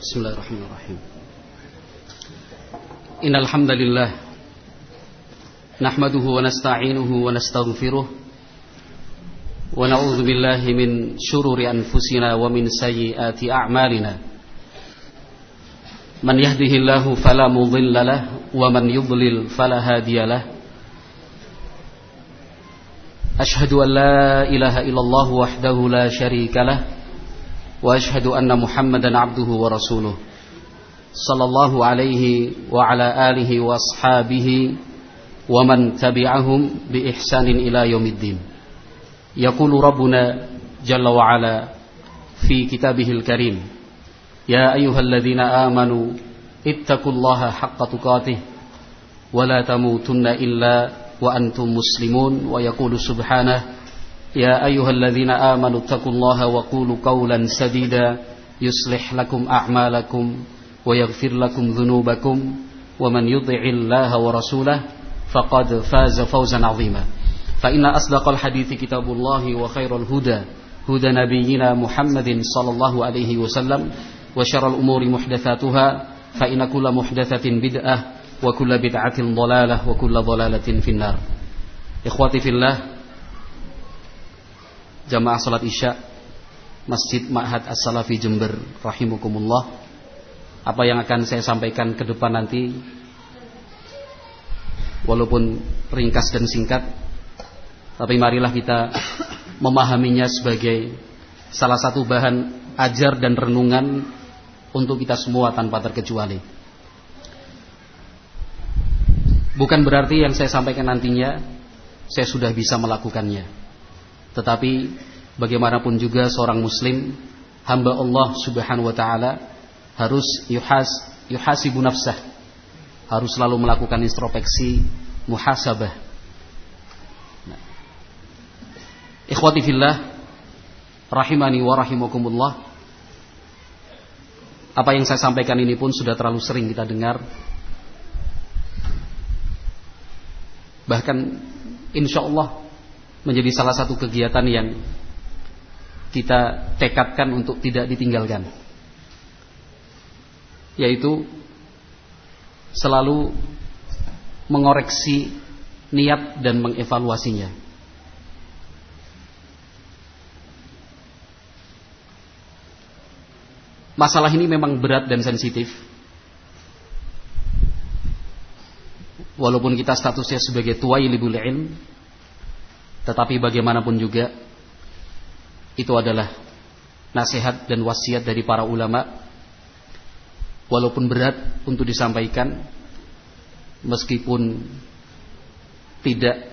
Bismillahirrahmanirrahim. Innal hamdalillah nahmaduhu wa nasta'inuhu wa nastaghfiruh wa na'udzu billahi min shururi anfusina wa min sayyiati a'malina. Man yahdihillahu fala mudilla lah wa man yudlil fala hadiyalah. Ashhadu an la ilaha illallah wahdahu la sharika lah. وأشهد أن محمدا عبده ورسوله صلى الله عليه وعلى آله وأصحابه ومن تبعهم بإحسان إلى يوم الدين. يقول ربنا جل وعلا في كتابه الكريم يا أيها الذين آمنوا اتقوا الله حق تقاته ولا تموتن إلا وأنتم مسلمون. ويقول سبحانه يا أيها الذين آمنوا اتقوا الله وقولوا قولا سديدا يصلح لكم أعمالكم ويغفر لكم ذنوبكم ومن يطع الله ورسوله فقد فاز فوزا عظيما. فإن أصدق الحديث كتاب الله وخير الهدى هدى نبينا محمد صلى الله عليه وسلم وشر الأمور محدثاتها فإن كل محدثة بدعة وكل بدعة ضلالة وكل ضلالة في النار. إخواتي في الله jamaah salat isya Masjid Ma'had As-Salafi Jember rahimukumullah. Apa yang akan saya sampaikan ke depan nanti walaupun ringkas dan singkat tapi marilah kita memahaminya sebagai salah satu bahan ajar dan renungan untuk kita semua tanpa terkecuali. Bukan berarti yang saya sampaikan nantinya saya sudah bisa melakukannya. Tetapi bagaimanapun juga seorang muslim hamba Allah Subhanahu wa taala harus yuhas yuhasibu nafsah. Harus selalu melakukan introspeksi, muhasabah. Nah. Ikhwati fillah rahimani wa rahimakumullah. Apa yang saya sampaikan ini pun sudah terlalu sering kita dengar. Bahkan insya Allah menjadi salah satu kegiatan yang kita tekadkan untuk tidak ditinggalkan. Yaitu selalu mengoreksi niat dan mengevaluasinya. Masalah ini memang berat dan sensitif. Walaupun kita statusnya sebagai tuwailibul ilm tetapi bagaimanapun juga itu adalah nasihat dan wasiat dari para ulama. Walaupun berat untuk disampaikan meskipun tidak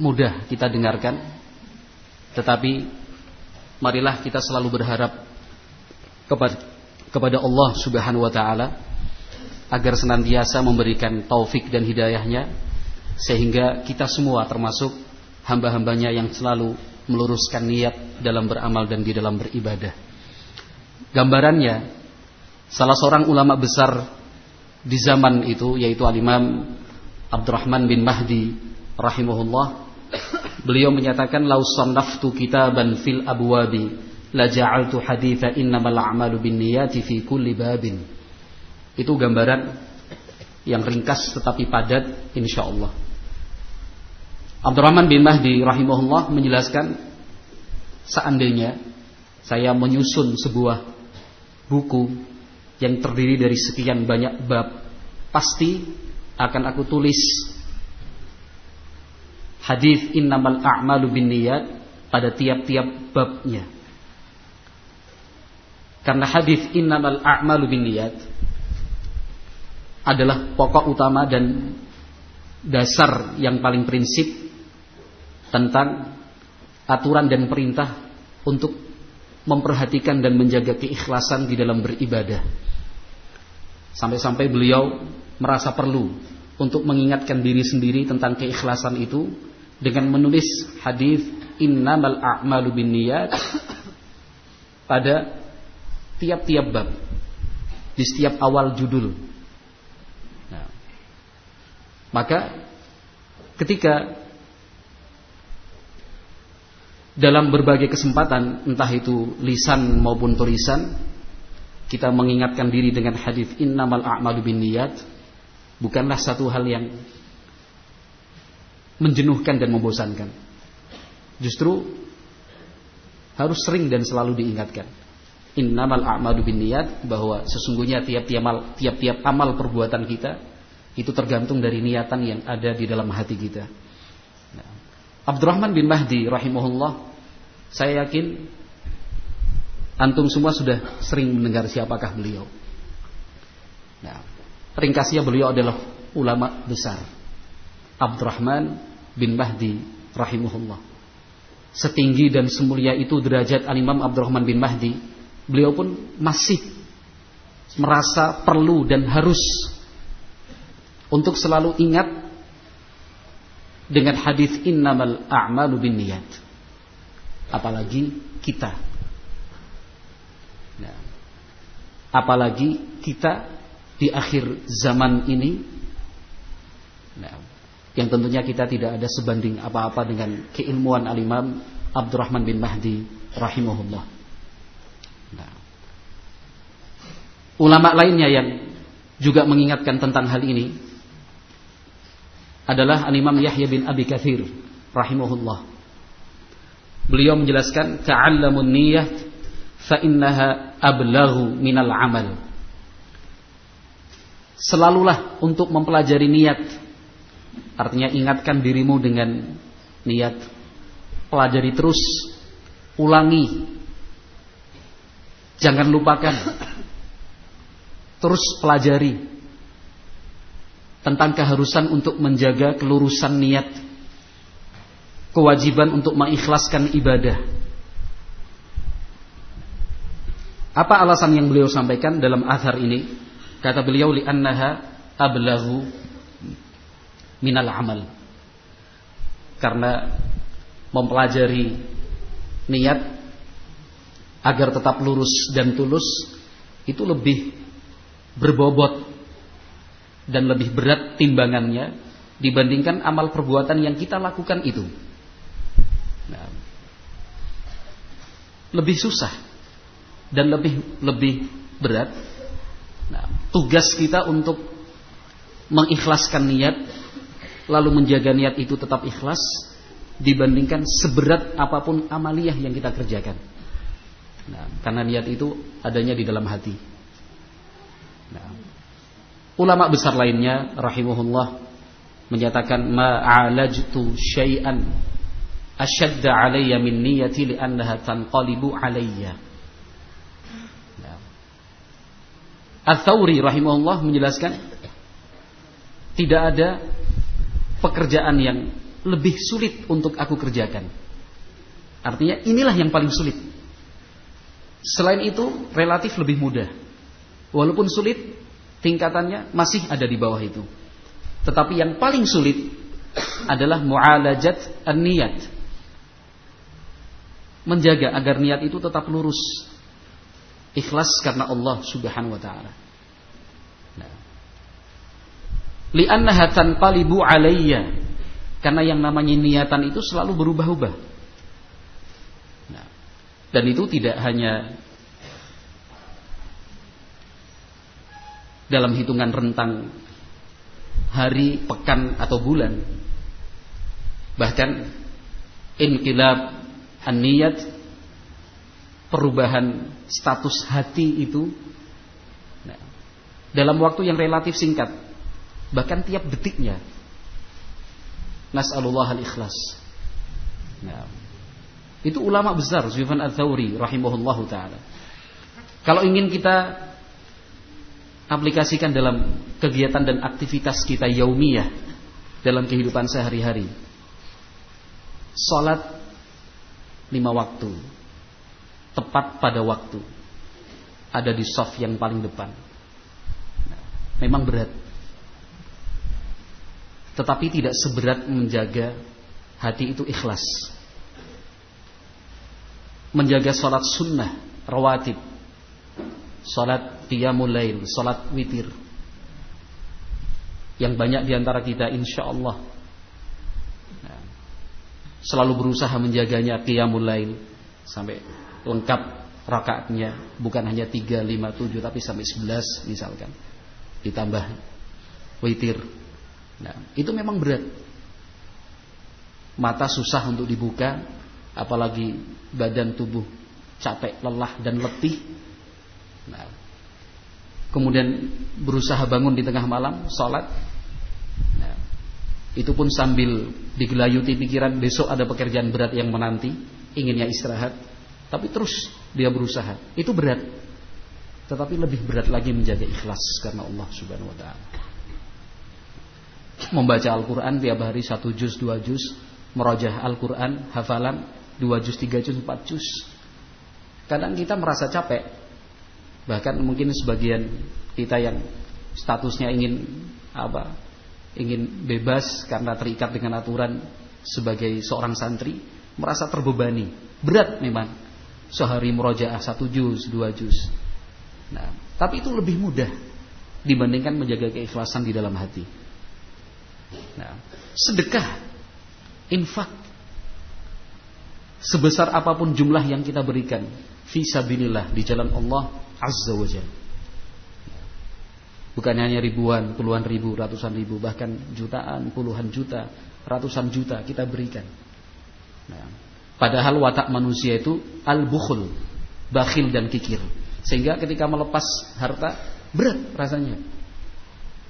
mudah kita dengarkan tetapi marilah kita selalu berharap kepada kepada Allah Subhanahu wa taala agar senantiasa memberikan taufik dan hidayahnya sehingga kita semua termasuk hamba-hambanya yang selalu meluruskan niat dalam beramal dan di dalam beribadah. Gambarannya, salah seorang ulama besar di zaman itu yaitu Al-Imam Abdurrahman bin Mahdi rahimahullah beliau menyatakan lau sannaftu kitaban fil abwabi la ja'altu haditha innamal a'malu binniyati fi kulli babin itu gambaran yang ringkas tetapi padat insyaallah Abdurrahman bin Mahdi rahimahullah menjelaskan seandainya saya menyusun sebuah buku yang terdiri dari sekian banyak bab, pasti akan aku tulis hadis innamal a'malu binniyat pada tiap-tiap babnya. Karena hadis innamal a'malu binniyat adalah pokok utama dan dasar yang paling prinsip tentang aturan dan perintah untuk memperhatikan dan menjaga keikhlasan di dalam beribadah. Sampai-sampai beliau merasa perlu untuk mengingatkan diri sendiri tentang keikhlasan itu dengan menulis hadis innamal a'malu binniyat pada tiap-tiap bab di setiap awal judul. Nah, maka ketika dalam berbagai kesempatan entah itu lisan maupun tulisan kita mengingatkan diri dengan hadis innamal a'malu binniyat bukanlah satu hal yang menjenuhkan dan membosankan. Justru harus sering dan selalu diingatkan. Innamal a'malu binniyat bahwa sesungguhnya tiap-tiap amal, tiap-tiap amal perbuatan kita itu tergantung dari niatan yang ada di dalam hati kita. Abdurrahman bin Mahdi rahimahullah saya yakin Antum semua sudah sering mendengar siapakah beliau. Nah, ringkasnya beliau adalah ulama besar. Abdurrahman bin Mahdi rahimahullah. Setinggi dan semulia itu derajat Al-Imam Abdurrahman bin Mahdi, beliau pun masih merasa perlu dan harus untuk selalu ingat dengan hadis innamal a'malu binniyat. Apalagi kita Nah, apalagi kita di akhir zaman ini, nah, yang tentunya kita tidak ada sebanding apa-apa dengan keilmuan alimam Abdurrahman bin Mahdi rahimahullah. Nah, ulama lainnya yang juga mengingatkan tentang hal ini adalah Al-Imam Yahya bin Abi Kathir rahimahullah. Beliau menjelaskan ta'allamun niyyah fa innaha ablaghu minal amal. Selalulah untuk mempelajari niat. Artinya ingatkan dirimu dengan niat. Pelajari terus, ulangi. Jangan lupakan. Terus pelajari tentang keharusan untuk menjaga kelurusan niat. Kewajiban untuk mengikhlaskan ibadah Apa alasan yang beliau sampaikan dalam azhar ini? Kata beliau li annaha ablaghu minal amal. Karena mempelajari niat agar tetap lurus dan tulus itu lebih berbobot dan lebih berat timbangannya dibandingkan amal perbuatan yang kita lakukan itu. Nah, lebih susah dan lebih lebih berat. Nah, tugas kita untuk mengikhlaskan niat lalu menjaga niat itu tetap ikhlas dibandingkan seberat apa pun amaliyah yang kita kerjakan. Nah, karena niat itu adanya di dalam hati. Nah, ulama besar lainnya rahimahullah menyatakan ma'alajtu syai'an asyadda alayya min niyati li'annaha tanqalibu alayya. Al-Thawri rahimahullah menjelaskan tidak ada pekerjaan yang lebih sulit untuk aku kerjakan. Artinya inilah yang paling sulit. Selain itu relatif lebih mudah. Walaupun sulit tingkatannya masih ada di bawah itu. Tetapi yang paling sulit adalah mu'alajat an-niyat. Menjaga agar niat itu tetap lurus Ikhlas karena Allah Subhanahu wa taala. Nah. Li'annaha tanqalibu alayya. Karena yang namanya niatan itu selalu berubah-ubah. Nah. Dan itu tidak hanya dalam hitungan rentang hari, pekan atau bulan. Bahkan inkilab an-niyat perubahan status hati itu nah, dalam waktu yang relatif singkat bahkan tiap detiknya nas'alullah al-ikhlas nah, itu ulama besar Sufyan al-Thawri rahimahullahu taala kalau ingin kita aplikasikan dalam kegiatan dan aktivitas kita yaumiyah dalam kehidupan sehari-hari salat lima waktu tepat pada waktu. Ada di soft yang paling depan. Memang berat. Tetapi tidak seberat menjaga hati itu ikhlas. Menjaga sholat sunnah, rawatib. Sholat qiyamul lail, sholat witir. Yang banyak di antara kita insya Allah selalu berusaha menjaganya qiyamul lail sampai lengkap rakaatnya bukan hanya 3, 5, 7 tapi sampai 11 misalkan. Ditambah witir. Nah, itu memang berat. Mata susah untuk dibuka, apalagi badan tubuh capek, lelah dan letih. Nah, kemudian berusaha bangun di tengah malam, sholat. Nah, itu pun sambil digelayuti pikiran besok ada pekerjaan berat yang menanti, inginnya istirahat. Tapi terus dia berusaha. Itu berat. Tetapi lebih berat lagi menjaga ikhlas karena Allah Subhanahu wa taala. Membaca Al-Qur'an tiap hari satu juz, dua juz, merojah Al-Qur'an, hafalan dua juz, tiga juz, empat juz. Kadang kita merasa capek. Bahkan mungkin sebagian kita yang statusnya ingin apa? Ingin bebas karena terikat dengan aturan sebagai seorang santri, merasa terbebani. Berat memang sehari murojaah satu juz, dua juz. Nah, tapi itu lebih mudah dibandingkan menjaga keikhlasan di dalam hati. Nah, sedekah, infak, sebesar apa pun jumlah yang kita berikan, fisabilillah di jalan Allah Azza wa Jalla. Bukan hanya ribuan, puluhan ribu, ratusan ribu, bahkan jutaan, puluhan juta, ratusan juta kita berikan. Nah, Padahal watak manusia itu al-bukhul, bakhil dan kikir. Sehingga ketika melepas harta berat rasanya.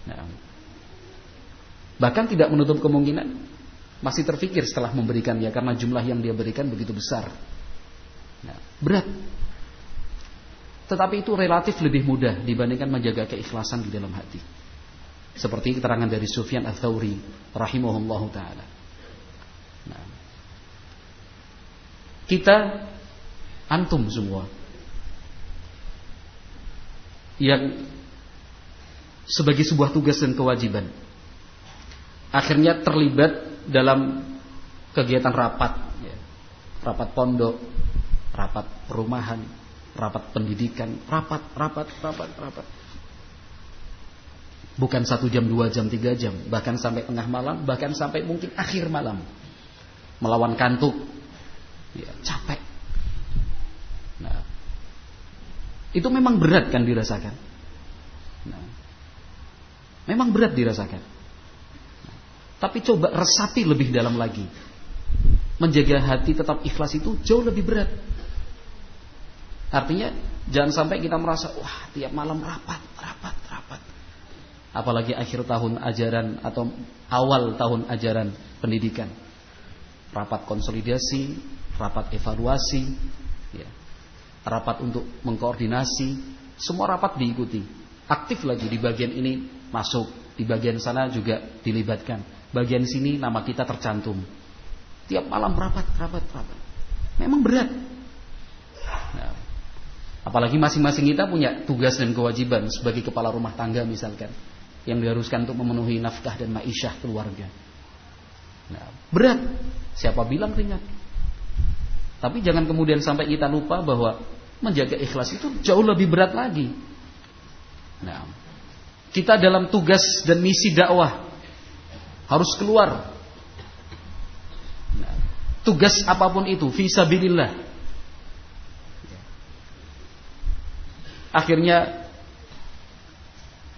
Nah, bahkan tidak menutup kemungkinan masih terfikir setelah memberikannya karena jumlah yang dia berikan begitu besar. Nah, berat. Tetapi itu relatif lebih mudah dibandingkan menjaga keikhlasan di dalam hati. Seperti keterangan dari Sufyan Ats-Tsauri rahimahullahu taala. Nah, kita antum semua yang sebagai sebuah tugas dan kewajiban akhirnya terlibat dalam kegiatan rapat ya. rapat pondok rapat perumahan rapat pendidikan rapat rapat rapat rapat bukan satu jam dua jam tiga jam bahkan sampai tengah malam bahkan sampai mungkin akhir malam melawan kantuk ya, capek. Nah, itu memang berat kan dirasakan. Nah, memang berat dirasakan. Nah, tapi coba resapi lebih dalam lagi. Menjaga hati tetap ikhlas itu jauh lebih berat. Artinya jangan sampai kita merasa wah tiap malam rapat, rapat, rapat. Apalagi akhir tahun ajaran atau awal tahun ajaran pendidikan. Rapat konsolidasi, rapat evaluasi, ya, rapat untuk mengkoordinasi, semua rapat diikuti. Aktif lagi di bagian ini masuk, di bagian sana juga dilibatkan. Bagian sini nama kita tercantum. Tiap malam rapat, rapat, rapat. Memang berat. Nah, apalagi masing-masing kita punya tugas dan kewajiban sebagai kepala rumah tangga misalkan yang diharuskan untuk memenuhi nafkah dan ma'isyah keluarga. Nah, berat. Siapa bilang ringan? Tapi jangan kemudian sampai kita lupa bahwa menjaga ikhlas itu jauh lebih berat lagi. Nah, kita dalam tugas dan misi dakwah harus keluar. Nah, tugas apa pun itu, visabilillah. Akhirnya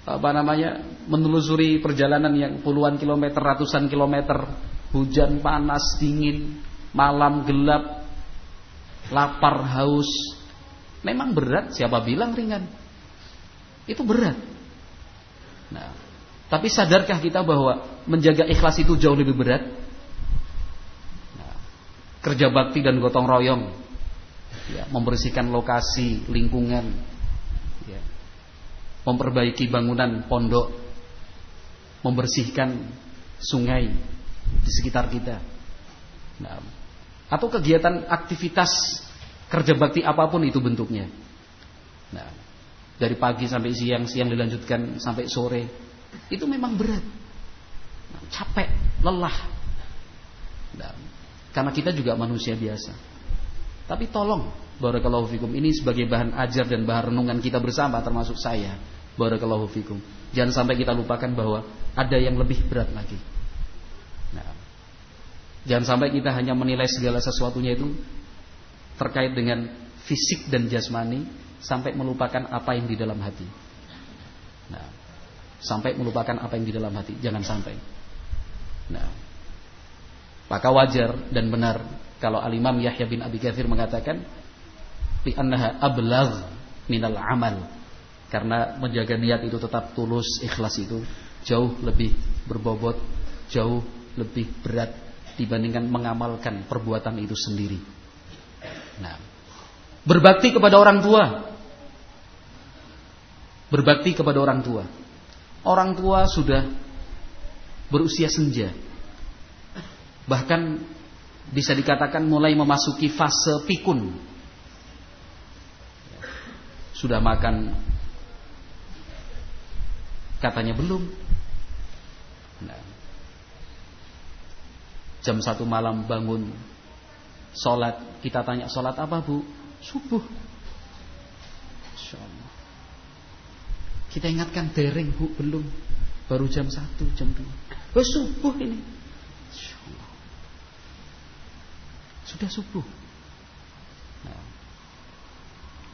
apa namanya menelusuri perjalanan yang puluhan kilometer, ratusan kilometer, hujan panas, dingin, malam gelap, lapar, haus. Memang berat, siapa bilang ringan? Itu berat. Nah, tapi sadarkah kita bahwa menjaga ikhlas itu jauh lebih berat? Nah, kerja bakti dan gotong royong, ya, membersihkan lokasi, lingkungan, memperbaiki bangunan pondok, membersihkan sungai di sekitar kita. Nah, atau kegiatan aktivitas kerja bakti apa pun itu bentuknya. Nah, dari pagi sampai siang, siang dilanjutkan sampai sore, itu memang berat, nah, capek, lelah. Nah, karena kita juga manusia biasa. Tapi tolong, barakallahu fikum, ini sebagai bahan ajar dan bahan renungan kita bersama, termasuk saya, barakallahu fikum. Jangan sampai kita lupakan bahwa ada yang lebih berat lagi. Jangan sampai kita hanya menilai segala sesuatunya itu terkait dengan fisik dan jasmani sampai melupakan apa yang di dalam hati. Nah, sampai melupakan apa yang di dalam hati, jangan sampai. Nah, maka wajar dan benar kalau Al-Imam Yahya bin Abi Katsir mengatakan li annaha ablagh minal amal. Karena menjaga niat itu tetap tulus, ikhlas itu jauh lebih berbobot, jauh lebih berat dibandingkan mengamalkan perbuatan itu sendiri. Nah, berbakti kepada orang tua. Berbakti kepada orang tua. Orang tua sudah berusia senja. Bahkan bisa dikatakan mulai memasuki fase pikun. Sudah makan katanya belum. Nah, Jam satu malam bangun. Sholat. Kita tanya sholat apa bu? Subuh. Kita ingatkan dereng bu Belum. Baru jam satu jam dua. Oh subuh ini. Sudah subuh. Nah.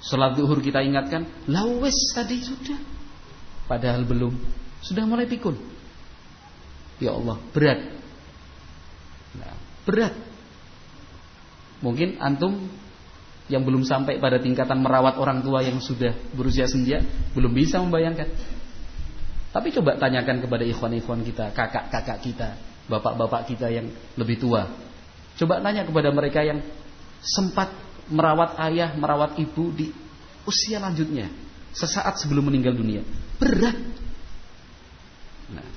Sholat duhur kita ingatkan Lawes tadi sudah Padahal belum Sudah mulai pikun Ya Allah berat Berat. Mungkin antum yang belum sampai pada tingkatan merawat orang tua yang sudah berusia senja belum bisa membayangkan. Tapi coba tanyakan kepada ikhwan-ikhwan kita, kakak-kakak kita, bapak-bapak kita yang lebih tua. Coba tanya kepada mereka yang sempat merawat ayah, merawat ibu di usia lanjutnya, sesaat sebelum meninggal dunia. Berat. Nah,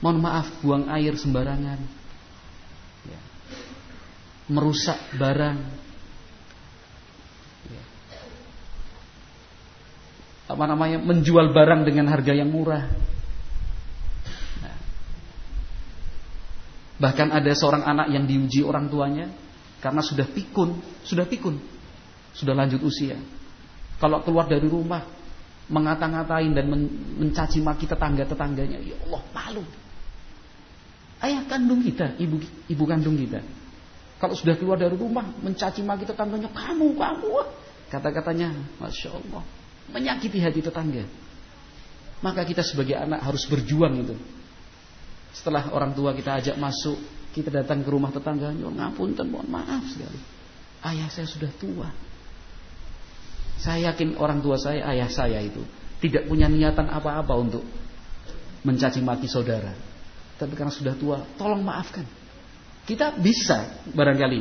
mohon maaf buang air sembarangan merusak barang. Ya. Apa namanya? Menjual barang dengan harga yang murah. Nah. Bahkan ada seorang anak yang diuji orang tuanya karena sudah pikun, sudah pikun, sudah lanjut usia. Kalau keluar dari rumah mengata-ngatain dan mencaci maki tetangga-tetangganya, ya Allah malu. Ayah kandung kita, ibu ibu kandung kita kalau sudah keluar dari rumah mencaci maki tetangganya, kamu, kamu. Kata-katanya, masya Allah, menyakiti hati tetangga. Maka kita sebagai anak harus berjuang itu. Setelah orang tua kita ajak masuk, kita datang ke rumah tetangganya, ngapunten, mohon maaf sekali. Ayah saya sudah tua. Saya yakin orang tua saya, ayah saya itu tidak punya niatan apa-apa untuk mencaci maki saudara. Tapi karena sudah tua, tolong maafkan. Kita bisa barangkali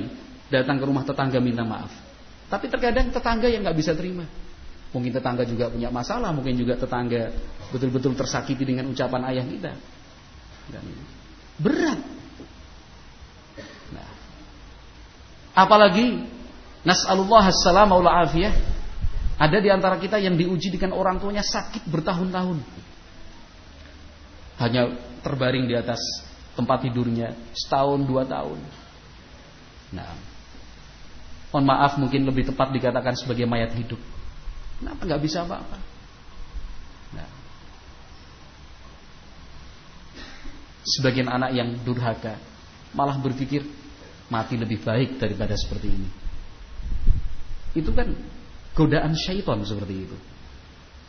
datang ke rumah tetangga minta maaf. Tapi terkadang tetangga yang nggak bisa terima. Mungkin tetangga juga punya masalah, mungkin juga tetangga betul-betul tersakiti dengan ucapan ayah kita. Dan berat. Nah, apalagi nas'alullah wal afiyah. Ada di antara kita yang diuji dengan orang tuanya sakit bertahun-tahun. Hanya terbaring di atas tempat tidurnya setahun dua tahun. Nah, mohon maaf mungkin lebih tepat dikatakan sebagai mayat hidup. Kenapa nggak bisa apa-apa? Nah, sebagian anak yang durhaka malah berpikir mati lebih baik daripada seperti ini. Itu kan godaan syaitan seperti itu.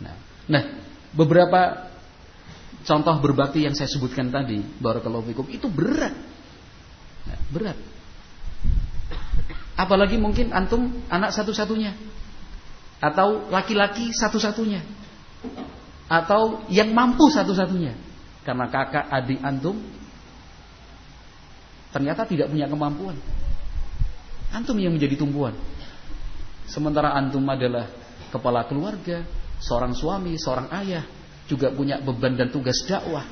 Nah, nah beberapa contoh berbakti yang saya sebutkan tadi, barakallahu fikum, itu berat. Nah, berat. Apalagi mungkin antum anak satu-satunya. Atau laki-laki satu-satunya. Atau yang mampu satu-satunya. Karena kakak adik antum ternyata tidak punya kemampuan. Antum yang menjadi tumpuan. Sementara antum adalah kepala keluarga, seorang suami, seorang ayah, juga punya beban dan tugas dakwah.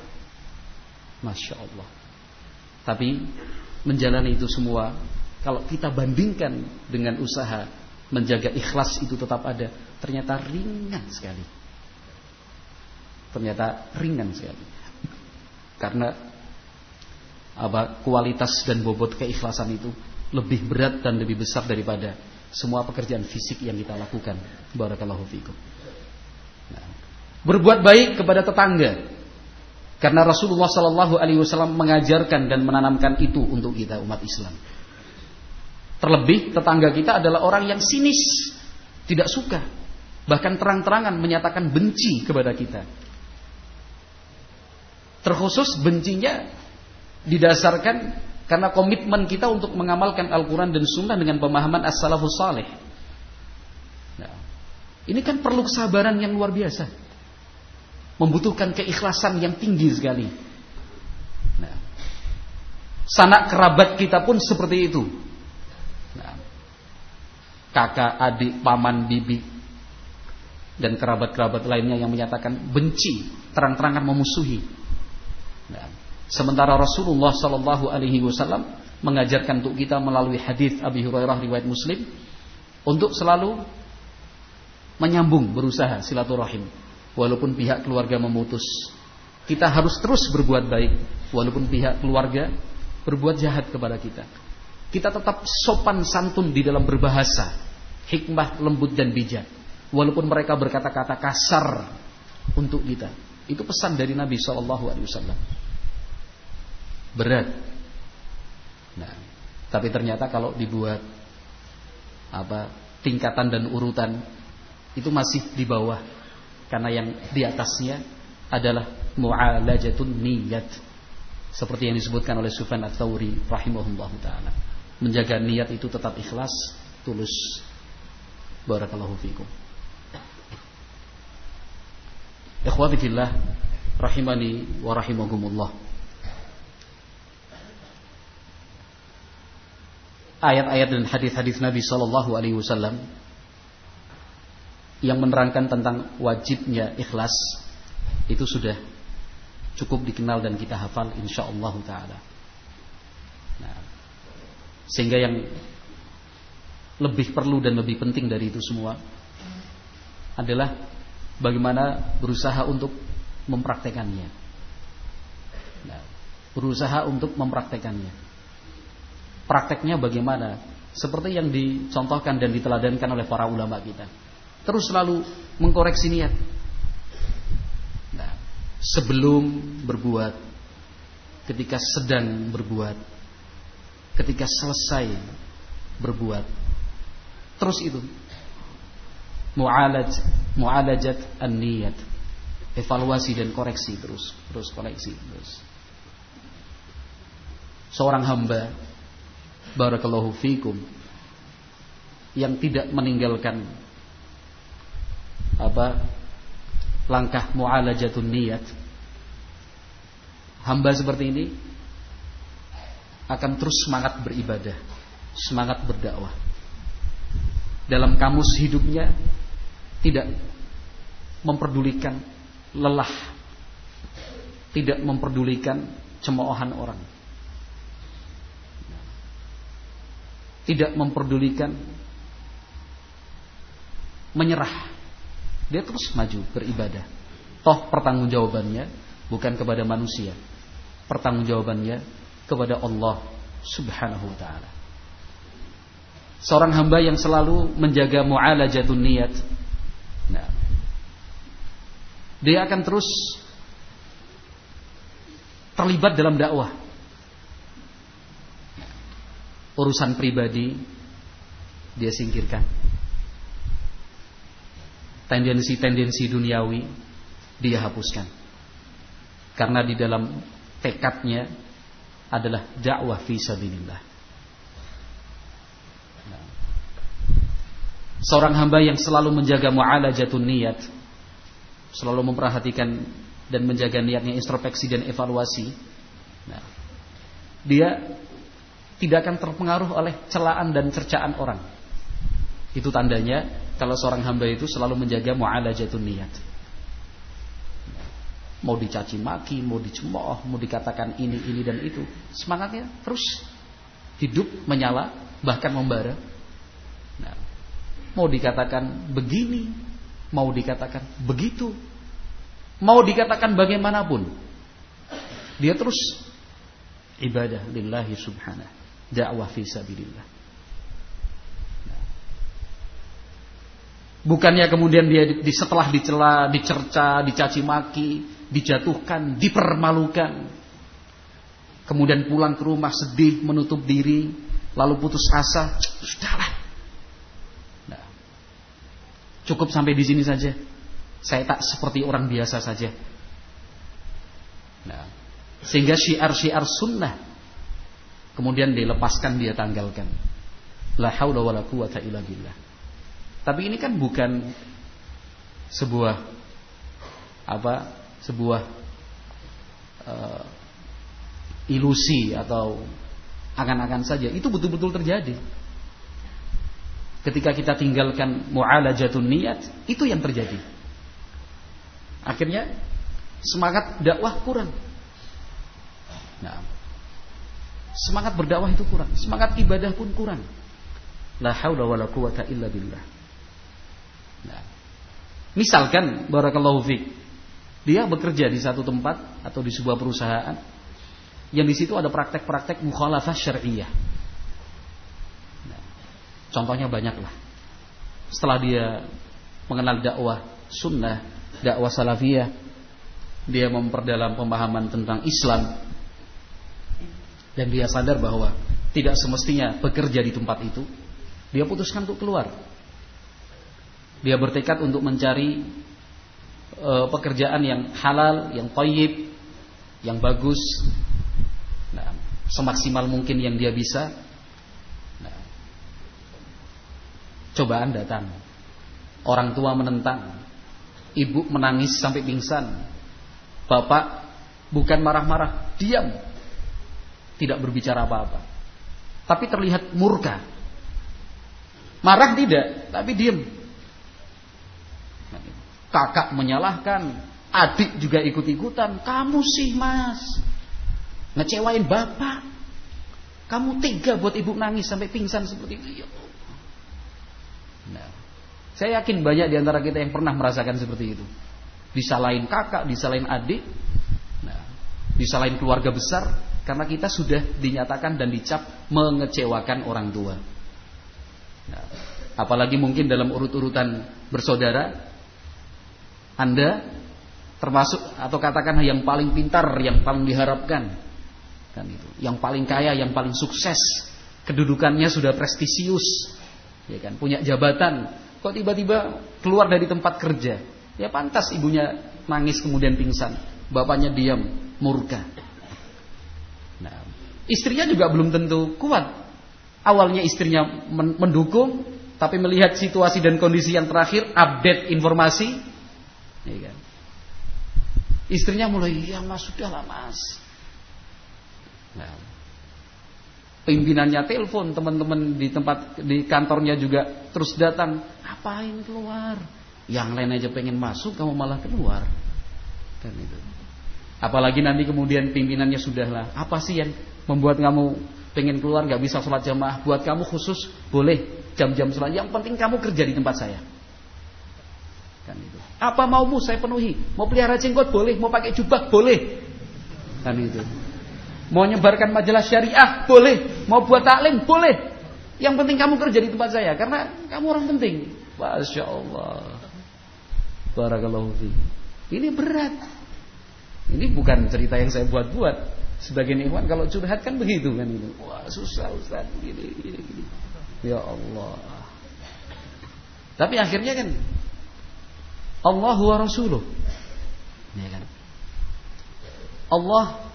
Masya Allah. Tapi menjalani itu semua, kalau kita bandingkan dengan usaha menjaga ikhlas itu tetap ada, ternyata ringan sekali. Ternyata ringan sekali. Karena apa kualitas dan bobot keikhlasan itu lebih berat dan lebih besar daripada semua pekerjaan fisik yang kita lakukan. Barakallahu fiikum. Nah, Berbuat baik kepada tetangga. Karena Rasulullah Sallallahu Alaihi Wasallam mengajarkan dan menanamkan itu untuk kita umat Islam. Terlebih tetangga kita adalah orang yang sinis, tidak suka, bahkan terang-terangan menyatakan benci kepada kita. Terkhusus bencinya didasarkan karena komitmen kita untuk mengamalkan Al-Quran dan Sunnah dengan pemahaman as-salafus salih. Nah, ini kan perlu kesabaran yang luar biasa. Membutuhkan keikhlasan yang tinggi sekali. Nah, sanak kerabat kita pun seperti itu kakak, adik, paman, bibi dan kerabat-kerabat lainnya yang menyatakan benci, terang-terangan memusuhi. Sementara Rasulullah Shallallahu Alaihi Wasallam mengajarkan untuk kita melalui hadis Abi Hurairah riwayat Muslim untuk selalu menyambung berusaha silaturahim walaupun pihak keluarga memutus. Kita harus terus berbuat baik walaupun pihak keluarga berbuat jahat kepada kita. Kita tetap sopan santun di dalam berbahasa, hikmah, lembut dan bijak. Walaupun mereka berkata-kata kasar untuk kita. Itu pesan dari Nabi Shallallahu Alaihi Wasallam. Berat. Nah, tapi ternyata kalau dibuat apa tingkatan dan urutan itu masih di bawah karena yang di atasnya adalah mu'alajatun niyat seperti yang disebutkan oleh Sufyan Ats-Tsauri rahimahullahu taala menjaga niat itu tetap ikhlas, tulus. Barakallahu fiikum. Ikhwati fillah rahimani wa rahimakumullah. Ayat-ayat dan hadis-hadis Nabi sallallahu alaihi wasallam yang menerangkan tentang wajibnya ikhlas itu sudah cukup dikenal dan kita hafal insyaallah taala. Nah, sehingga yang lebih perlu dan lebih penting dari itu semua adalah bagaimana berusaha untuk mempraktekannya. Nah, berusaha untuk mempraktekannya. Prakteknya bagaimana? Seperti yang dicontohkan dan diteladankan oleh para ulama kita. Terus selalu mengkoreksi niat. Nah, sebelum berbuat, ketika sedang berbuat, ketika selesai berbuat. Terus itu. Mu'alaj, mu'alajat an-niyat. Evaluasi dan koreksi terus, terus koreksi terus. Seorang hamba barakallahu fikum yang tidak meninggalkan apa langkah mu'alajatun niyat hamba seperti ini akan terus semangat beribadah, semangat berdakwah. Dalam kamus hidupnya tidak memperdulikan lelah, tidak memperdulikan cemoohan orang. Tidak memperdulikan menyerah. Dia terus maju beribadah. Toh pertanggungjawabannya bukan kepada manusia. Pertanggungjawabannya kepada Allah Subhanahu wa taala. Seorang hamba yang selalu menjaga mu'alajatun niat. Nah, dia akan terus terlibat dalam dakwah. Urusan pribadi dia singkirkan. Tendensi-tendensi duniawi dia hapuskan. Karena di dalam tekadnya adalah dakwah fi sabilillah. Seorang hamba yang selalu menjaga mu'alajatun niat, selalu memperhatikan dan menjaga niatnya introspeksi dan evaluasi. Nah, dia tidak akan terpengaruh oleh celaan dan cercaan orang. Itu tandanya kalau seorang hamba itu selalu menjaga mu'alajatun niat mau dicaci maki, mau dicemooh, mau dikatakan ini, ini dan itu. Semangatnya terus hidup menyala, bahkan membara. Nah, mau dikatakan begini, mau dikatakan begitu, mau dikatakan bagaimanapun, dia terus ibadah lillahi subhanahu, dakwah fi sabilillah. Bukannya kemudian dia setelah dicela, dicerca, dicaci maki, dijatuhkan, dipermalukan. Kemudian pulang ke rumah sedih, menutup diri, lalu putus asa, sudahlah. Nah, cukup sampai di sini saja. Saya tak seperti orang biasa saja. Nah, sehingga syiar-syiar sunnah kemudian dilepaskan dia tanggalkan. La haula wala quwata illa billah. Tapi ini kan bukan sebuah apa? Sebuah uh, ilusi atau akan-akan saja. Itu betul-betul terjadi. Ketika kita tinggalkan mu'alajatun niat, itu yang terjadi. Akhirnya semangat dakwah kurang. Nah, semangat berdakwah itu kurang, semangat ibadah pun kurang. La haula wala quwata illa billah. Nah, misalkan barakallahu fiik, dia bekerja di satu tempat atau di sebuah perusahaan yang di situ ada praktek-praktek mukhalafah syariah. Nah, contohnya banyaklah. Setelah dia mengenal dakwah sunnah, dakwah salafiyah, dia memperdalam pemahaman tentang Islam dan dia sadar bahwa tidak semestinya bekerja di tempat itu, dia putuskan untuk keluar. Dia bertekad untuk mencari e, pekerjaan yang halal, yang toyib, yang bagus, nah, semaksimal mungkin yang dia bisa. Nah, cobaan datang, orang tua menentang, ibu menangis sampai pingsan, bapak bukan marah-marah, diam, tidak berbicara apa-apa, tapi terlihat murka. Marah tidak, tapi diam. Kakak menyalahkan, adik juga ikut-ikutan. Kamu sih mas, Ngecewain bapak. Kamu tega buat ibu nangis sampai pingsan seperti itu. Ya nah, saya yakin banyak di antara kita yang pernah merasakan seperti itu. Disalahin kakak, disalahin adik, nah, disalahin keluarga besar karena kita sudah dinyatakan dan dicap mengecewakan orang tua. Nah, apalagi mungkin dalam urut-urutan bersaudara, Anda termasuk atau katakan yang paling pintar, yang paling diharapkan, kan itu. Yang paling kaya yang paling sukses. Kedudukannya sudah prestisius. Ya kan? Punya jabatan. Kok tiba-tiba keluar dari tempat kerja? Ya pantas ibunya nangis kemudian pingsan. Bapaknya diam murka istrinya juga belum tentu kuat awalnya istrinya mendukung tapi melihat situasi dan kondisi yang terakhir update informasi ya kan istrinya mulai ya mas sudahlah mas Nah, pimpinannya telepon, teman-teman di tempat di kantornya juga terus datang, ngapain keluar? Yang lain aja pengen masuk, kamu malah keluar. Kan itu. Apalagi nanti kemudian pimpinannya sudahlah, apa sih yang membuat kamu pengen keluar nggak bisa sholat jamaah? Buat kamu khusus boleh jam-jam sholat. Yang penting kamu kerja di tempat saya. Kan itu. Apa maumu saya penuhi. Mau pelihara jenggot boleh, mau pakai jubah boleh. Kan itu. Mau nyebarkan majalah syariah boleh, mau buat taklim boleh. Yang penting kamu kerja di tempat saya karena kamu orang penting. Masya Allah. Barakallahu fi. Ini berat. Ini bukan cerita yang saya buat-buat. Sebagian ikhwan kalau curhat kan begitu kan itu. Wah susah Ustaz gini, gini, gini. Ya Allah. Tapi akhirnya kan Allah wa Rasuluh. Ya kan? Allah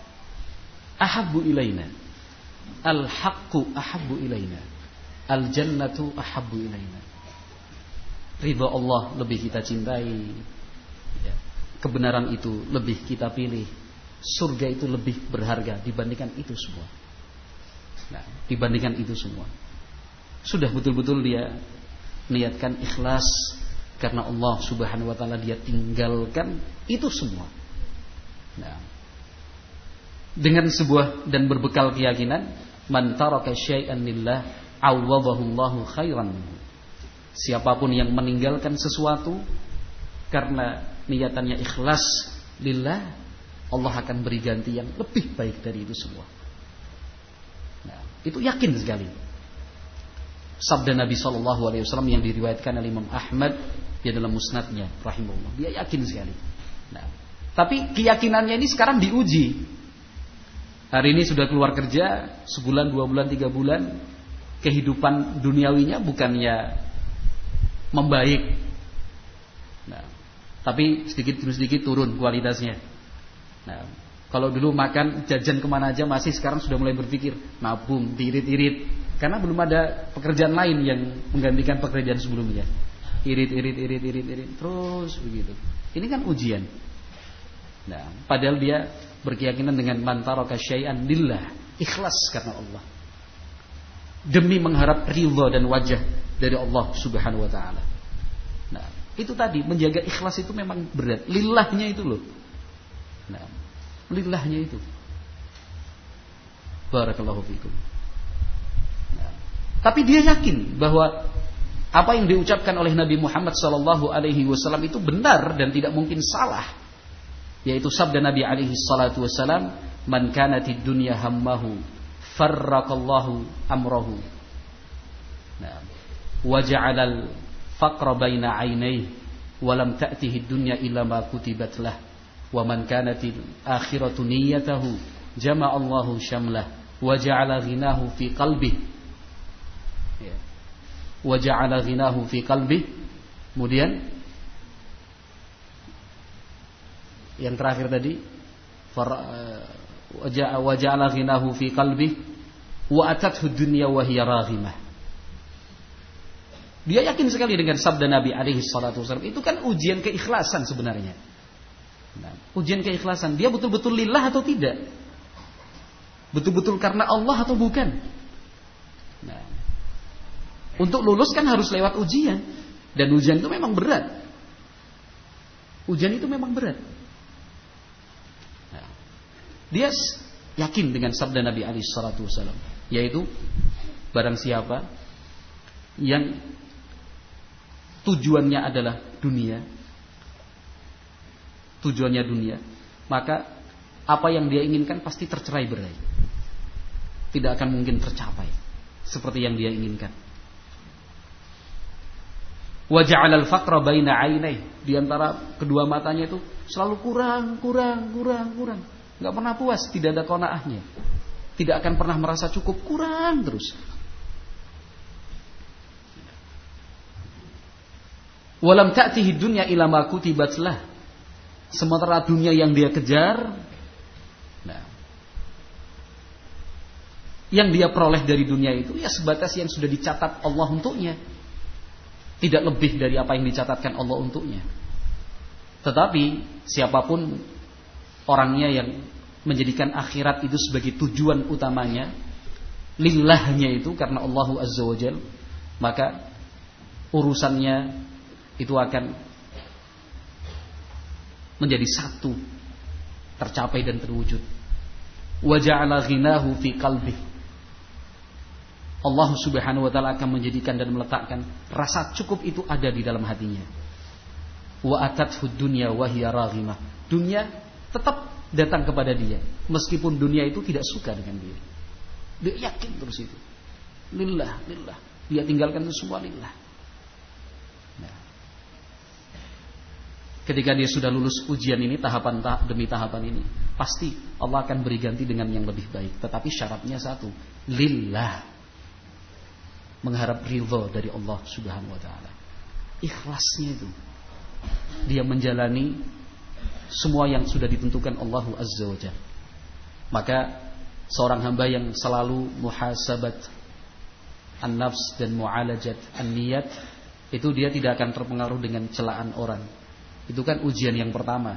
ahabbu ilaina. Al-haqqu ahabbu ilaina. Al-jannatu ahabbu ilaina. Ridha Allah lebih kita cintai. Ya. Kebenaran itu lebih kita pilih. Surga itu lebih berharga dibandingkan itu semua. Nah, dibandingkan itu semua. Sudah betul-betul dia niatkan ikhlas karena Allah Subhanahu wa taala dia tinggalkan itu semua. Nah, dengan sebuah dan berbekal keyakinan man taraka syai'an lillah awwadahullahu khairan siapa pun yang meninggalkan sesuatu karena niatannya ikhlas lillah Allah akan beri ganti yang lebih baik dari itu semua. Nah, itu yakin sekali. Sabda Nabi Shallallahu Alaihi Wasallam yang diriwayatkan oleh Imam Ahmad di dalam musnadnya rahimahullah. Dia yakin sekali. Nah, tapi keyakinannya ini sekarang diuji. Hari ini sudah keluar kerja sebulan, dua bulan, tiga bulan, kehidupan duniawinya bukannya membaik. Nah, tapi sedikit demi sedikit turun kualitasnya. Nah, kalau dulu makan jajan ke mana aja masih sekarang sudah mulai berpikir nabung, tirit-irit. Karena belum ada pekerjaan lain yang menggantikan pekerjaan sebelumnya. Irit, irit, irit, irit, irit, terus begitu. Ini kan ujian. Nah, padahal dia berkeyakinan dengan mantaraka syai'an lillah, ikhlas karena Allah. Demi mengharap ridha dan wajah dari Allah Subhanahu wa taala. Nah, itu tadi menjaga ikhlas itu memang berat. Lillahnya itu loh. Nah, lillahnya itu. Barakallahu fikum. Nah, tapi dia yakin bahwa apa yang diucapkan oleh Nabi Muhammad sallallahu alaihi wasallam itu benar dan tidak mungkin salah. Yaitu sabda Nabi alaihi salatu wasallam, "Man kanatid dunya hammahu, farraqallahu amrahu." Nah, wa ja'alal faqra baina 'ainayhi wa lam ta'tihi dunya illa ma kutibat lah. Wa man kanatil akhiratu niyyatahu, jama'a Allahu syamlah wa ja'ala ghinahu fi qalbihi wa ja'ala ghinahu fi qalbi. Kemudian yang terakhir tadi wa ja'ala ghinahu fi qalbi wa atathu dunya wa hiya raghimah. Dia yakin sekali dengan sabda Nabi alaihi salatu wasallam. Itu kan ujian keikhlasan sebenarnya. Nah, ujian keikhlasan. Dia betul-betul lillah atau tidak? Betul-betul karena Allah atau bukan? Nah, untuk lulus kan harus lewat ujian. Dan ujian itu memang berat. Ujian itu memang berat. Nah, dia yakin dengan sabda Nabi Ali Shallallahu Wasallam, yaitu barang siapa yang tujuannya adalah dunia, tujuannya dunia, maka apa yang dia inginkan pasti tercerai berai, tidak akan mungkin tercapai seperti yang dia inginkan. Wajah al-faqra baina ainai. Di antara kedua matanya itu selalu kurang, kurang, kurang, kurang. Enggak pernah puas, tidak ada konaahnya. Tidak akan pernah merasa cukup, kurang terus. Walam ta'tihi dunya ila ma kutibat lah. Sementara dunia yang dia kejar nah, yang dia peroleh dari dunia itu ya sebatas yang sudah dicatat Allah untuknya. Tidak lebih dari apa yang dicatatkan Allah untuknya. Tetapi siapa pun orangnya yang menjadikan akhirat itu sebagai tujuan utamanya, lillahnya itu karena Allahu Azza wa maka urusannya itu akan menjadi satu, tercapai dan terwujud. Wa ghinahu fi qalbihi Allah Subhanahu wa taala akan menjadikan dan meletakkan rasa cukup itu ada di dalam hatinya. Wa atathu dunya wa hiya. Dunia tetap datang kepada dia meskipun dunia itu tidak suka dengan dia. Dia yakin terus itu. Lillah, lillah. Dia tinggalkan itu semua lillah. Ketika dia sudah lulus ujian ini tahapan tahap demi tahapan ini, pasti Allah akan beri ganti dengan yang lebih baik. Tetapi syaratnya satu, lillah mengharap ridho dari Allah Subhanahu wa taala. Ikhlasnya itu. Dia menjalani semua yang sudah ditentukan Allah Azza wa. Maka seorang hamba yang selalu muhasabat an-nafs dan mu'alajat an-niyat itu dia tidak akan terpengaruh dengan celaan orang. Itu kan ujian yang pertama.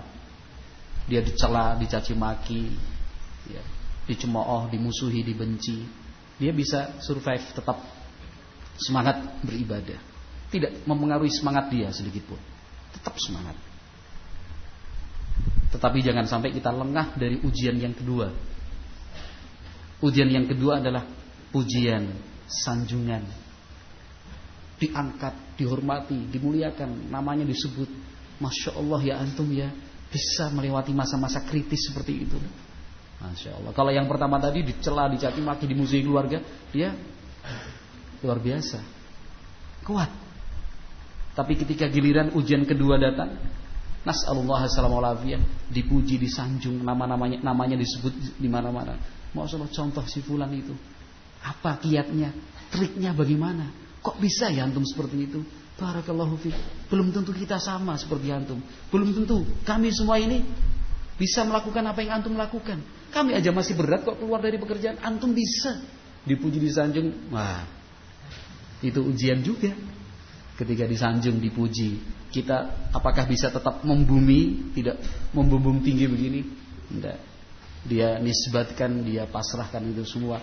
Dia dicela, dicaci maki, ya, dicemooh, dimusuhi, dibenci. Dia bisa survive tetap semangat beribadah. Tidak mempengaruhi semangat dia sedikit pun. Tetap semangat. Tetapi jangan sampai kita lengah dari ujian yang kedua. Ujian yang kedua adalah pujian, sanjungan. Diangkat, dihormati, dimuliakan, namanya disebut. Masya Allah ya antum ya bisa melewati masa-masa kritis seperti itu. Masya Allah. Kalau yang pertama tadi dicela, dicaci maki, dimusuhi keluarga, dia Luar biasa. Kuat. Tapi ketika giliran ujian kedua datang, Nas'alullah assalamualaikum dipuji, disanjung, nama-namanya namanya disebut di mana-mana. Maksudnya contoh si fulan itu. Apa kiatnya? Triknya bagaimana? Kok bisa ya antum seperti itu? Barakallahu fiik. Belum tentu kita sama seperti antum. Belum tentu kami semua ini bisa melakukan apa yang antum lakukan. Kami aja masih berat kok keluar dari pekerjaan. Antum bisa dipuji disanjung. Wah, itu ujian juga. Ketika disanjung, dipuji, kita apakah bisa tetap membumi, tidak membumbung tinggi begini? Tidak. Dia nisbatkan, dia pasrahkan itu semua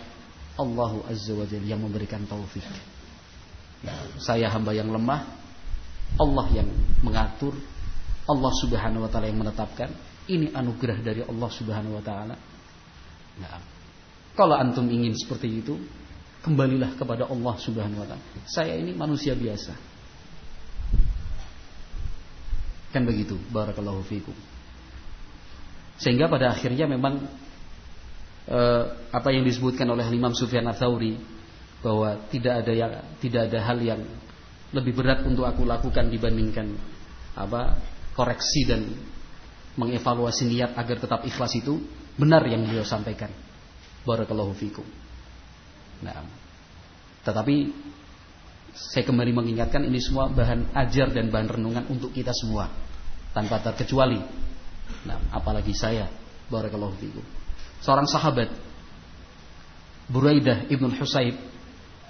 Allahu Azza wa Jalla yang memberikan taufik. Ya, saya hamba yang lemah, Allah yang mengatur, Allah Subhanahu wa taala yang menetapkan. Ini anugerah dari Allah Subhanahu wa taala. Nah, kalau antum ingin seperti itu, kembalilah kepada Allah Subhanahu wa taala. Saya ini manusia biasa. Kan begitu, barakallahu fikum. Sehingga pada akhirnya memang eh, apa yang disebutkan oleh Imam Sufyan Ats-Tsauri bahwa tidak ada yang tidak ada hal yang lebih berat untuk aku lakukan dibandingkan apa koreksi dan mengevaluasi niat agar tetap ikhlas itu benar yang beliau sampaikan. Barakallahu fikum. Nah, tetapi saya kembali mengingatkan ini semua bahan ajar dan bahan renungan untuk kita semua tanpa terkecuali. Nah, apalagi saya. Barakallahu fikum seorang sahabat Buraidah Ibn Husayb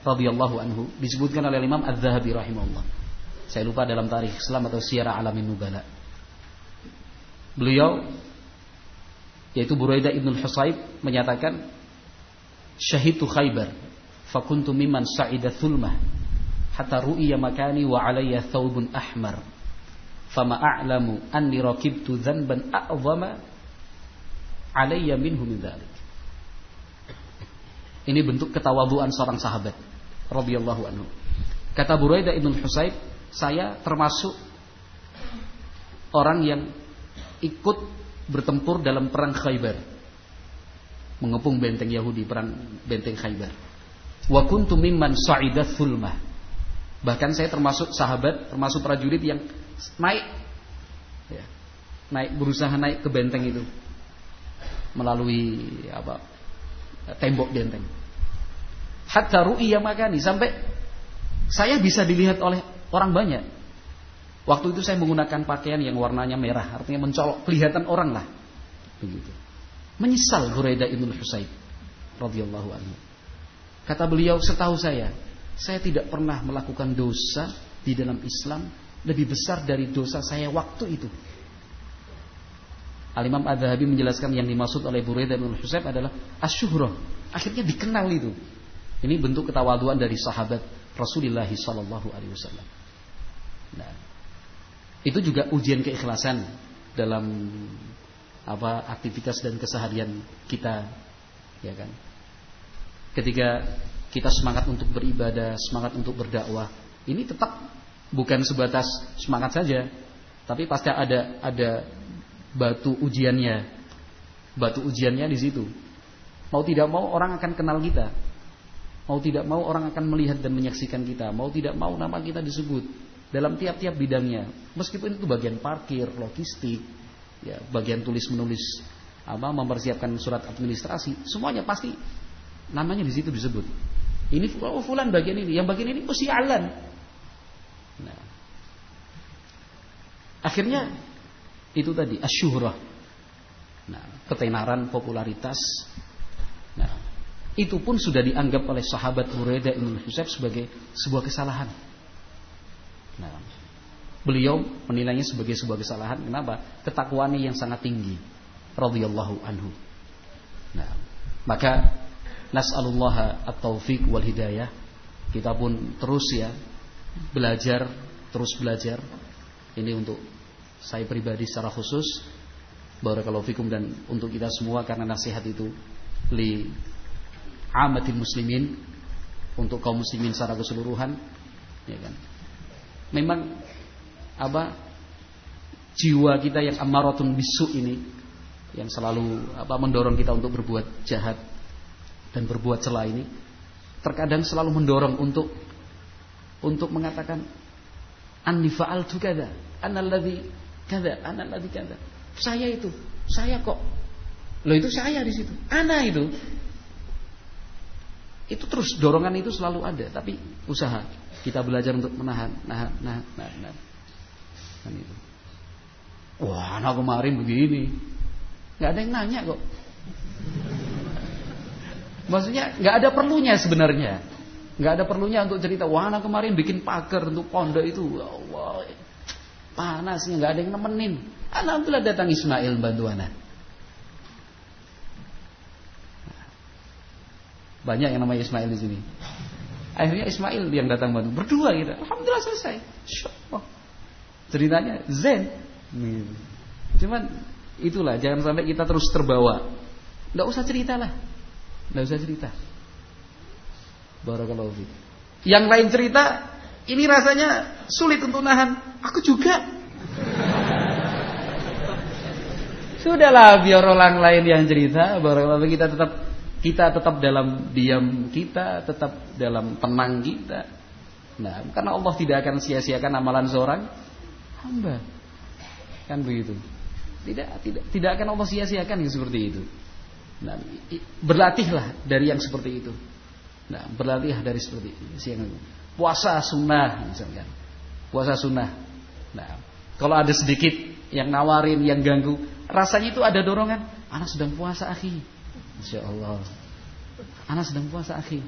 radhiyallahu anhu disebutkan oleh Imam Az-Zahabi rahimahullah. Saya lupa dalam tarikh Islam atau Syiarah Alamin Nubala. Beliau yaitu Buraidah Ibn Husayb menyatakan syahidu Khaybar fakuntu mimman sa'ida thulmah hatta ru'iya makani wa alayya thawbun ahmar fama a'lamu anni rakibtu dhanban a'zama alayya minhu min dhalik. Ini bentuk ketawaduan seorang sahabat radhiyallahu anhu. Kata Buraidah ibn Husayb, saya termasuk orang yang ikut bertempur dalam perang Khaybar. Mengepung benteng Yahudi, perang benteng Khaybar. Wa kuntu mimman sa'ida thulmah. Bahkan saya termasuk sahabat, termasuk prajurit yang naik ya, naik berusaha naik ke benteng itu melalui apa tembok benteng. Hatta ru'iyya makani sampai saya bisa dilihat oleh orang banyak. Waktu itu saya menggunakan pakaian yang warnanya merah, artinya mencolok, kelihatan orang lah. Begitu. Menyesal Huraidah ibn Husayb radhiyallahu anhu. Kata beliau, setahu saya, saya tidak pernah melakukan dosa di dalam Islam lebih besar dari dosa saya waktu itu. Al-Imam Ad-Dhahabi menjelaskan yang dimaksud oleh Buraidah bin Husayb adalah asyuhrah. Akhirnya dikenal itu. Ini bentuk ketawaduan dari sahabat Rasulullah sallallahu alaihi wasallam. Nah, itu juga ujian keikhlasan dalam apa aktivitas dan keseharian kita ya kan. Ketika kita semangat untuk beribadah, semangat untuk berdakwah, ini tetap bukan sebatas semangat saja, tapi pasti ada ada batu ujiannya. Batu ujiannya di situ. Mau tidak mau orang akan kenal kita. Mau tidak mau orang akan melihat dan menyaksikan kita. Mau tidak mau nama kita disebut dalam tiap-tiap bidangnya. Meskipun itu bagian parkir, logistik, ya, bagian tulis menulis apa mempersiapkan surat administrasi, semuanya pasti namanya di situ disebut. Ini oh, fulan bagian ini, yang bagian ini mesti alan. Nah. Akhirnya itu tadi asyuhrah. Nah, ketenaran, popularitas. Nah, itu pun sudah dianggap oleh sahabat Huraidah bin Husayb sebagai sebuah kesalahan. Nah, beliau menilainya sebagai sebuah kesalahan. Kenapa? Ketakwaannya yang sangat tinggi. Radhiyallahu anhu. Nah, maka nas'alullah at-taufiq wal hidayah. Kita pun terus ya belajar, terus belajar. Ini untuk saya pribadi secara khusus barakallahu fikum dan untuk kita semua karena nasihat itu li amatin muslimin untuk kaum muslimin secara keseluruhan ya kan memang apa jiwa kita yang amaratun bisu ini yang selalu apa mendorong kita untuk berbuat jahat dan berbuat celah ini terkadang selalu mendorong untuk untuk mengatakan anni fa'altu kada annalladzi kada, anak lagi kada. Saya itu, saya kok. Lo itu saya di situ. Anak itu. Itu terus dorongan itu selalu ada, tapi usaha kita belajar untuk menahan, nahan, nahan, nahan. nahan. Kan itu. Wah, anak kemarin begini. nggak ada yang nanya kok. Maksudnya nggak ada perlunya sebenarnya. nggak ada perlunya untuk cerita, wah anak kemarin bikin pagar untuk pondok itu. Ya Allah, panasnya nggak ada yang nemenin. Alhamdulillah datang Ismail bantu anak. Banyak yang namanya Ismail di sini. Akhirnya Ismail yang datang bantu. Berdua gitu. Alhamdulillah selesai. Syukur. Ceritanya zen. Cuman itulah jangan sampai kita terus terbawa. Tidak usah cerita lah. Tidak usah cerita. Barakallahu fiik. Yang lain cerita, ini rasanya sulit untuk nahan. Aku juga. Sudahlah biar orang lain yang cerita, barakallahu kita tetap kita tetap dalam diam kita, tetap dalam tenang kita. Nah, karena Allah tidak akan sia-siakan amalan seorang hamba. Kan begitu. Tidak tidak tidak akan Allah sia-siakan yang seperti itu. Nah, berlatihlah dari yang seperti itu. Nah, berlatihlah dari seperti itu. Puasa sunnah misalkan. Puasa sunnah. Nah, kalau ada sedikit yang nawarin, yang ganggu, rasanya itu ada dorongan. Anak sedang puasa, akhi Masya Allah. Anak sedang puasa akhi.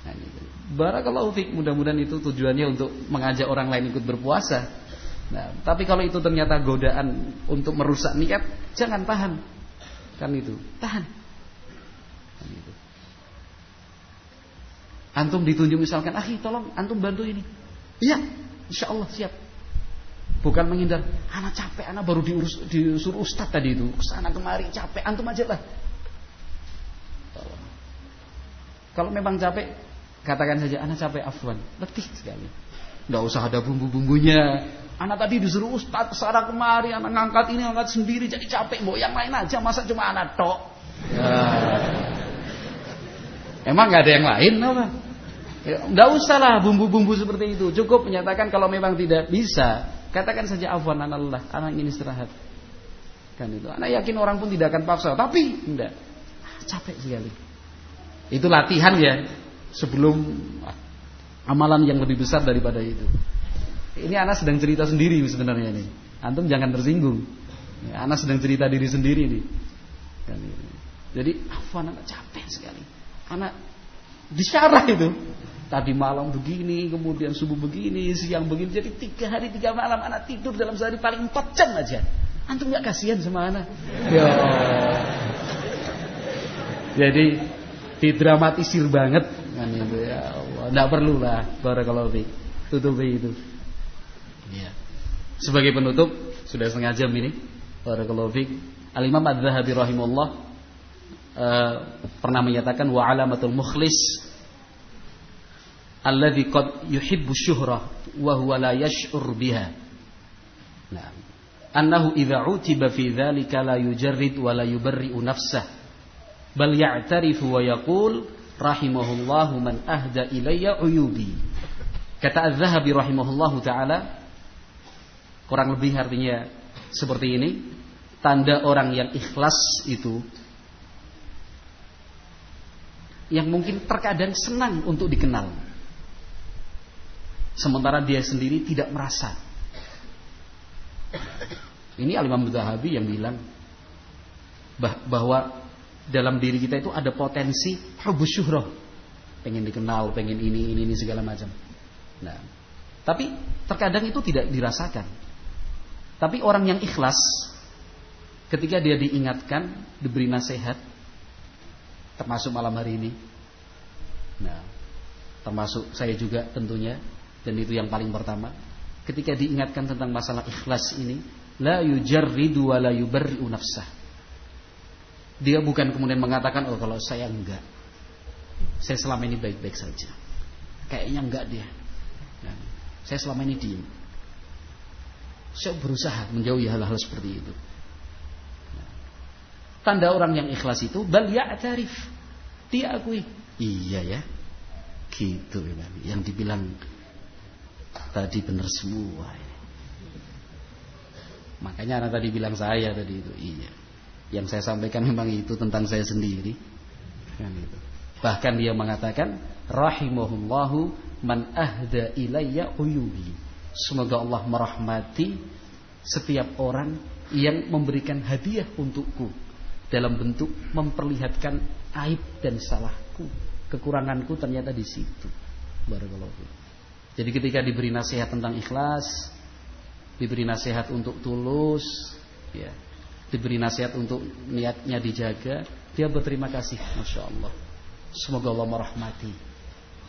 Nah, gitu. Barakallahu fiqh. Mudah-mudahan itu tujuannya untuk mengajak orang lain ikut berpuasa. Nah, tapi kalau itu ternyata godaan untuk merusak niat, jangan tahan. Kan itu, tahan. Kan itu. Antum ditunjuk misalkan, akhi tolong antum bantu ini. Iya, insya Allah siap. Bukan menghindar, anak capek, anak baru diurus, disuruh ustadz tadi itu, ke sana kemari capek, antum aja lah. Kalau memang capek, katakan saja anak capek afwan, letih sekali. Tidak usah ada bumbu-bumbunya. Anak tadi disuruh ustaz sarah kemari, anak ngangkat ini ngangkat sendiri jadi capek. Mau yang lain aja, masa cuma anak tok. Ya. Emang nggak ada yang lain apa? Ya, nggak usah lah bumbu-bumbu seperti itu. Cukup menyatakan kalau memang tidak bisa, katakan saja afwan Allah, anak ini istirahat. Kan itu. Anak yakin orang pun tidak akan paksa, tapi tidak. Capek sekali. Itu latihan ya sebelum amalan yang lebih besar daripada itu. Ini anak sedang cerita sendiri sebenarnya ini. Antum jangan tersinggung. Anak sedang cerita diri sendiri nih. Jadi afwan anak capek sekali. Anak disyarah itu. Tadi malam begini, kemudian subuh begini, siang begini. Jadi tiga hari tiga malam anak tidur dalam sehari paling empat jam aja. Antum nggak kasihan sama anak? Ya. Jadi didramatisir banget kan itu ya Allah. Enggak perlu lah barakallahu fi. Tutupi itu. Ya. Sebagai penutup sudah setengah jam ini. Barakallahu fi. Al Imam Adz-Dzahabi uh, pernah menyatakan wa alamatul mukhlis alladhi qad yuhibbu syuhrah wa huwa la yash'ur biha. Nah, annahu idza utiba fi dzalika la yujarrid wa la yubarri'u nafsahu bal ya'tarifu wa yaqul rahimahullahu man ahda ilayya uyubi. Kata Az-Zahabi rahimahullahu taala kurang lebih artinya seperti ini, tanda orang yang ikhlas itu yang mungkin terkadang senang untuk dikenal. Sementara dia sendiri tidak merasa. Ini Al-Imam Zahabi yang bilang bahwa dalam diri kita itu ada potensi hubus syuhrah. Pengen dikenal, pengen ini, ini, ini segala macam. Nah, tapi terkadang itu tidak dirasakan. Tapi orang yang ikhlas ketika dia diingatkan, diberi nasihat termasuk malam hari ini. Nah, termasuk saya juga tentunya dan itu yang paling pertama. Ketika diingatkan tentang masalah ikhlas ini, la yujarridu wa la yubarri'u nafsah dia bukan kemudian mengatakan, oh kalau saya enggak. Saya selama ini baik-baik saja. Kayaknya enggak dia. Nah, saya selama ini diem. Saya berusaha menjauhi hal-hal seperti itu. Nah, tanda orang yang ikhlas itu bal ya'tarif. Dia akui. Iya ya. Gitu. Yang dibilang tadi benar semua. Makanya anak tadi bilang saya tadi itu. Iya. Yang saya sampaikan memang itu tentang saya sendiri. Kan itu. Bahkan dia mengatakan rahimahullahu man ahda ilayya uyubi. Semoga Allah merahmati setiap orang yang memberikan hadiah untukku dalam bentuk memperlihatkan aib dan salahku. Kekuranganku ternyata di situ. Barakallahu Jadi ketika diberi nasihat tentang ikhlas, diberi nasihat untuk tulus, ya, diberi nasihat untuk niatnya dijaga, dia berterima kasih, masya Allah. Semoga Allah merahmati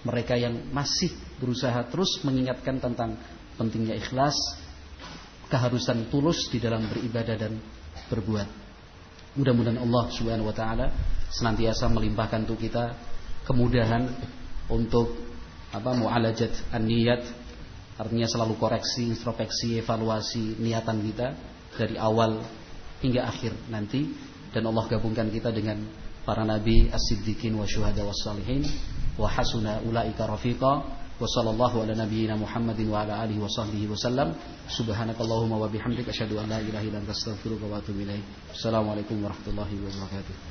mereka yang masih berusaha terus mengingatkan tentang pentingnya ikhlas, keharusan tulus di dalam beribadah dan berbuat. Mudah-mudahan Allah Subhanahu wa taala senantiasa melimpahkan untuk kita kemudahan untuk apa mu'alajat an-niyat artinya selalu koreksi, introspeksi, evaluasi niatan kita dari awal hingga akhir nanti. Dan Allah gabungkan kita dengan para nabi, as-siddiqin wa syuhada was salihin wa hasuna ulaika rafiqa. Wa sallallahu ala nabiyyina Muhammadin wa ala alihi wa sahbihi wa sallam. Subhanakallahumma wa bihamdika asyhadu an la ilaha illa anta astaghfiruka wa atubu ilaik. Assalamualaikum warahmatullahi wabarakatuh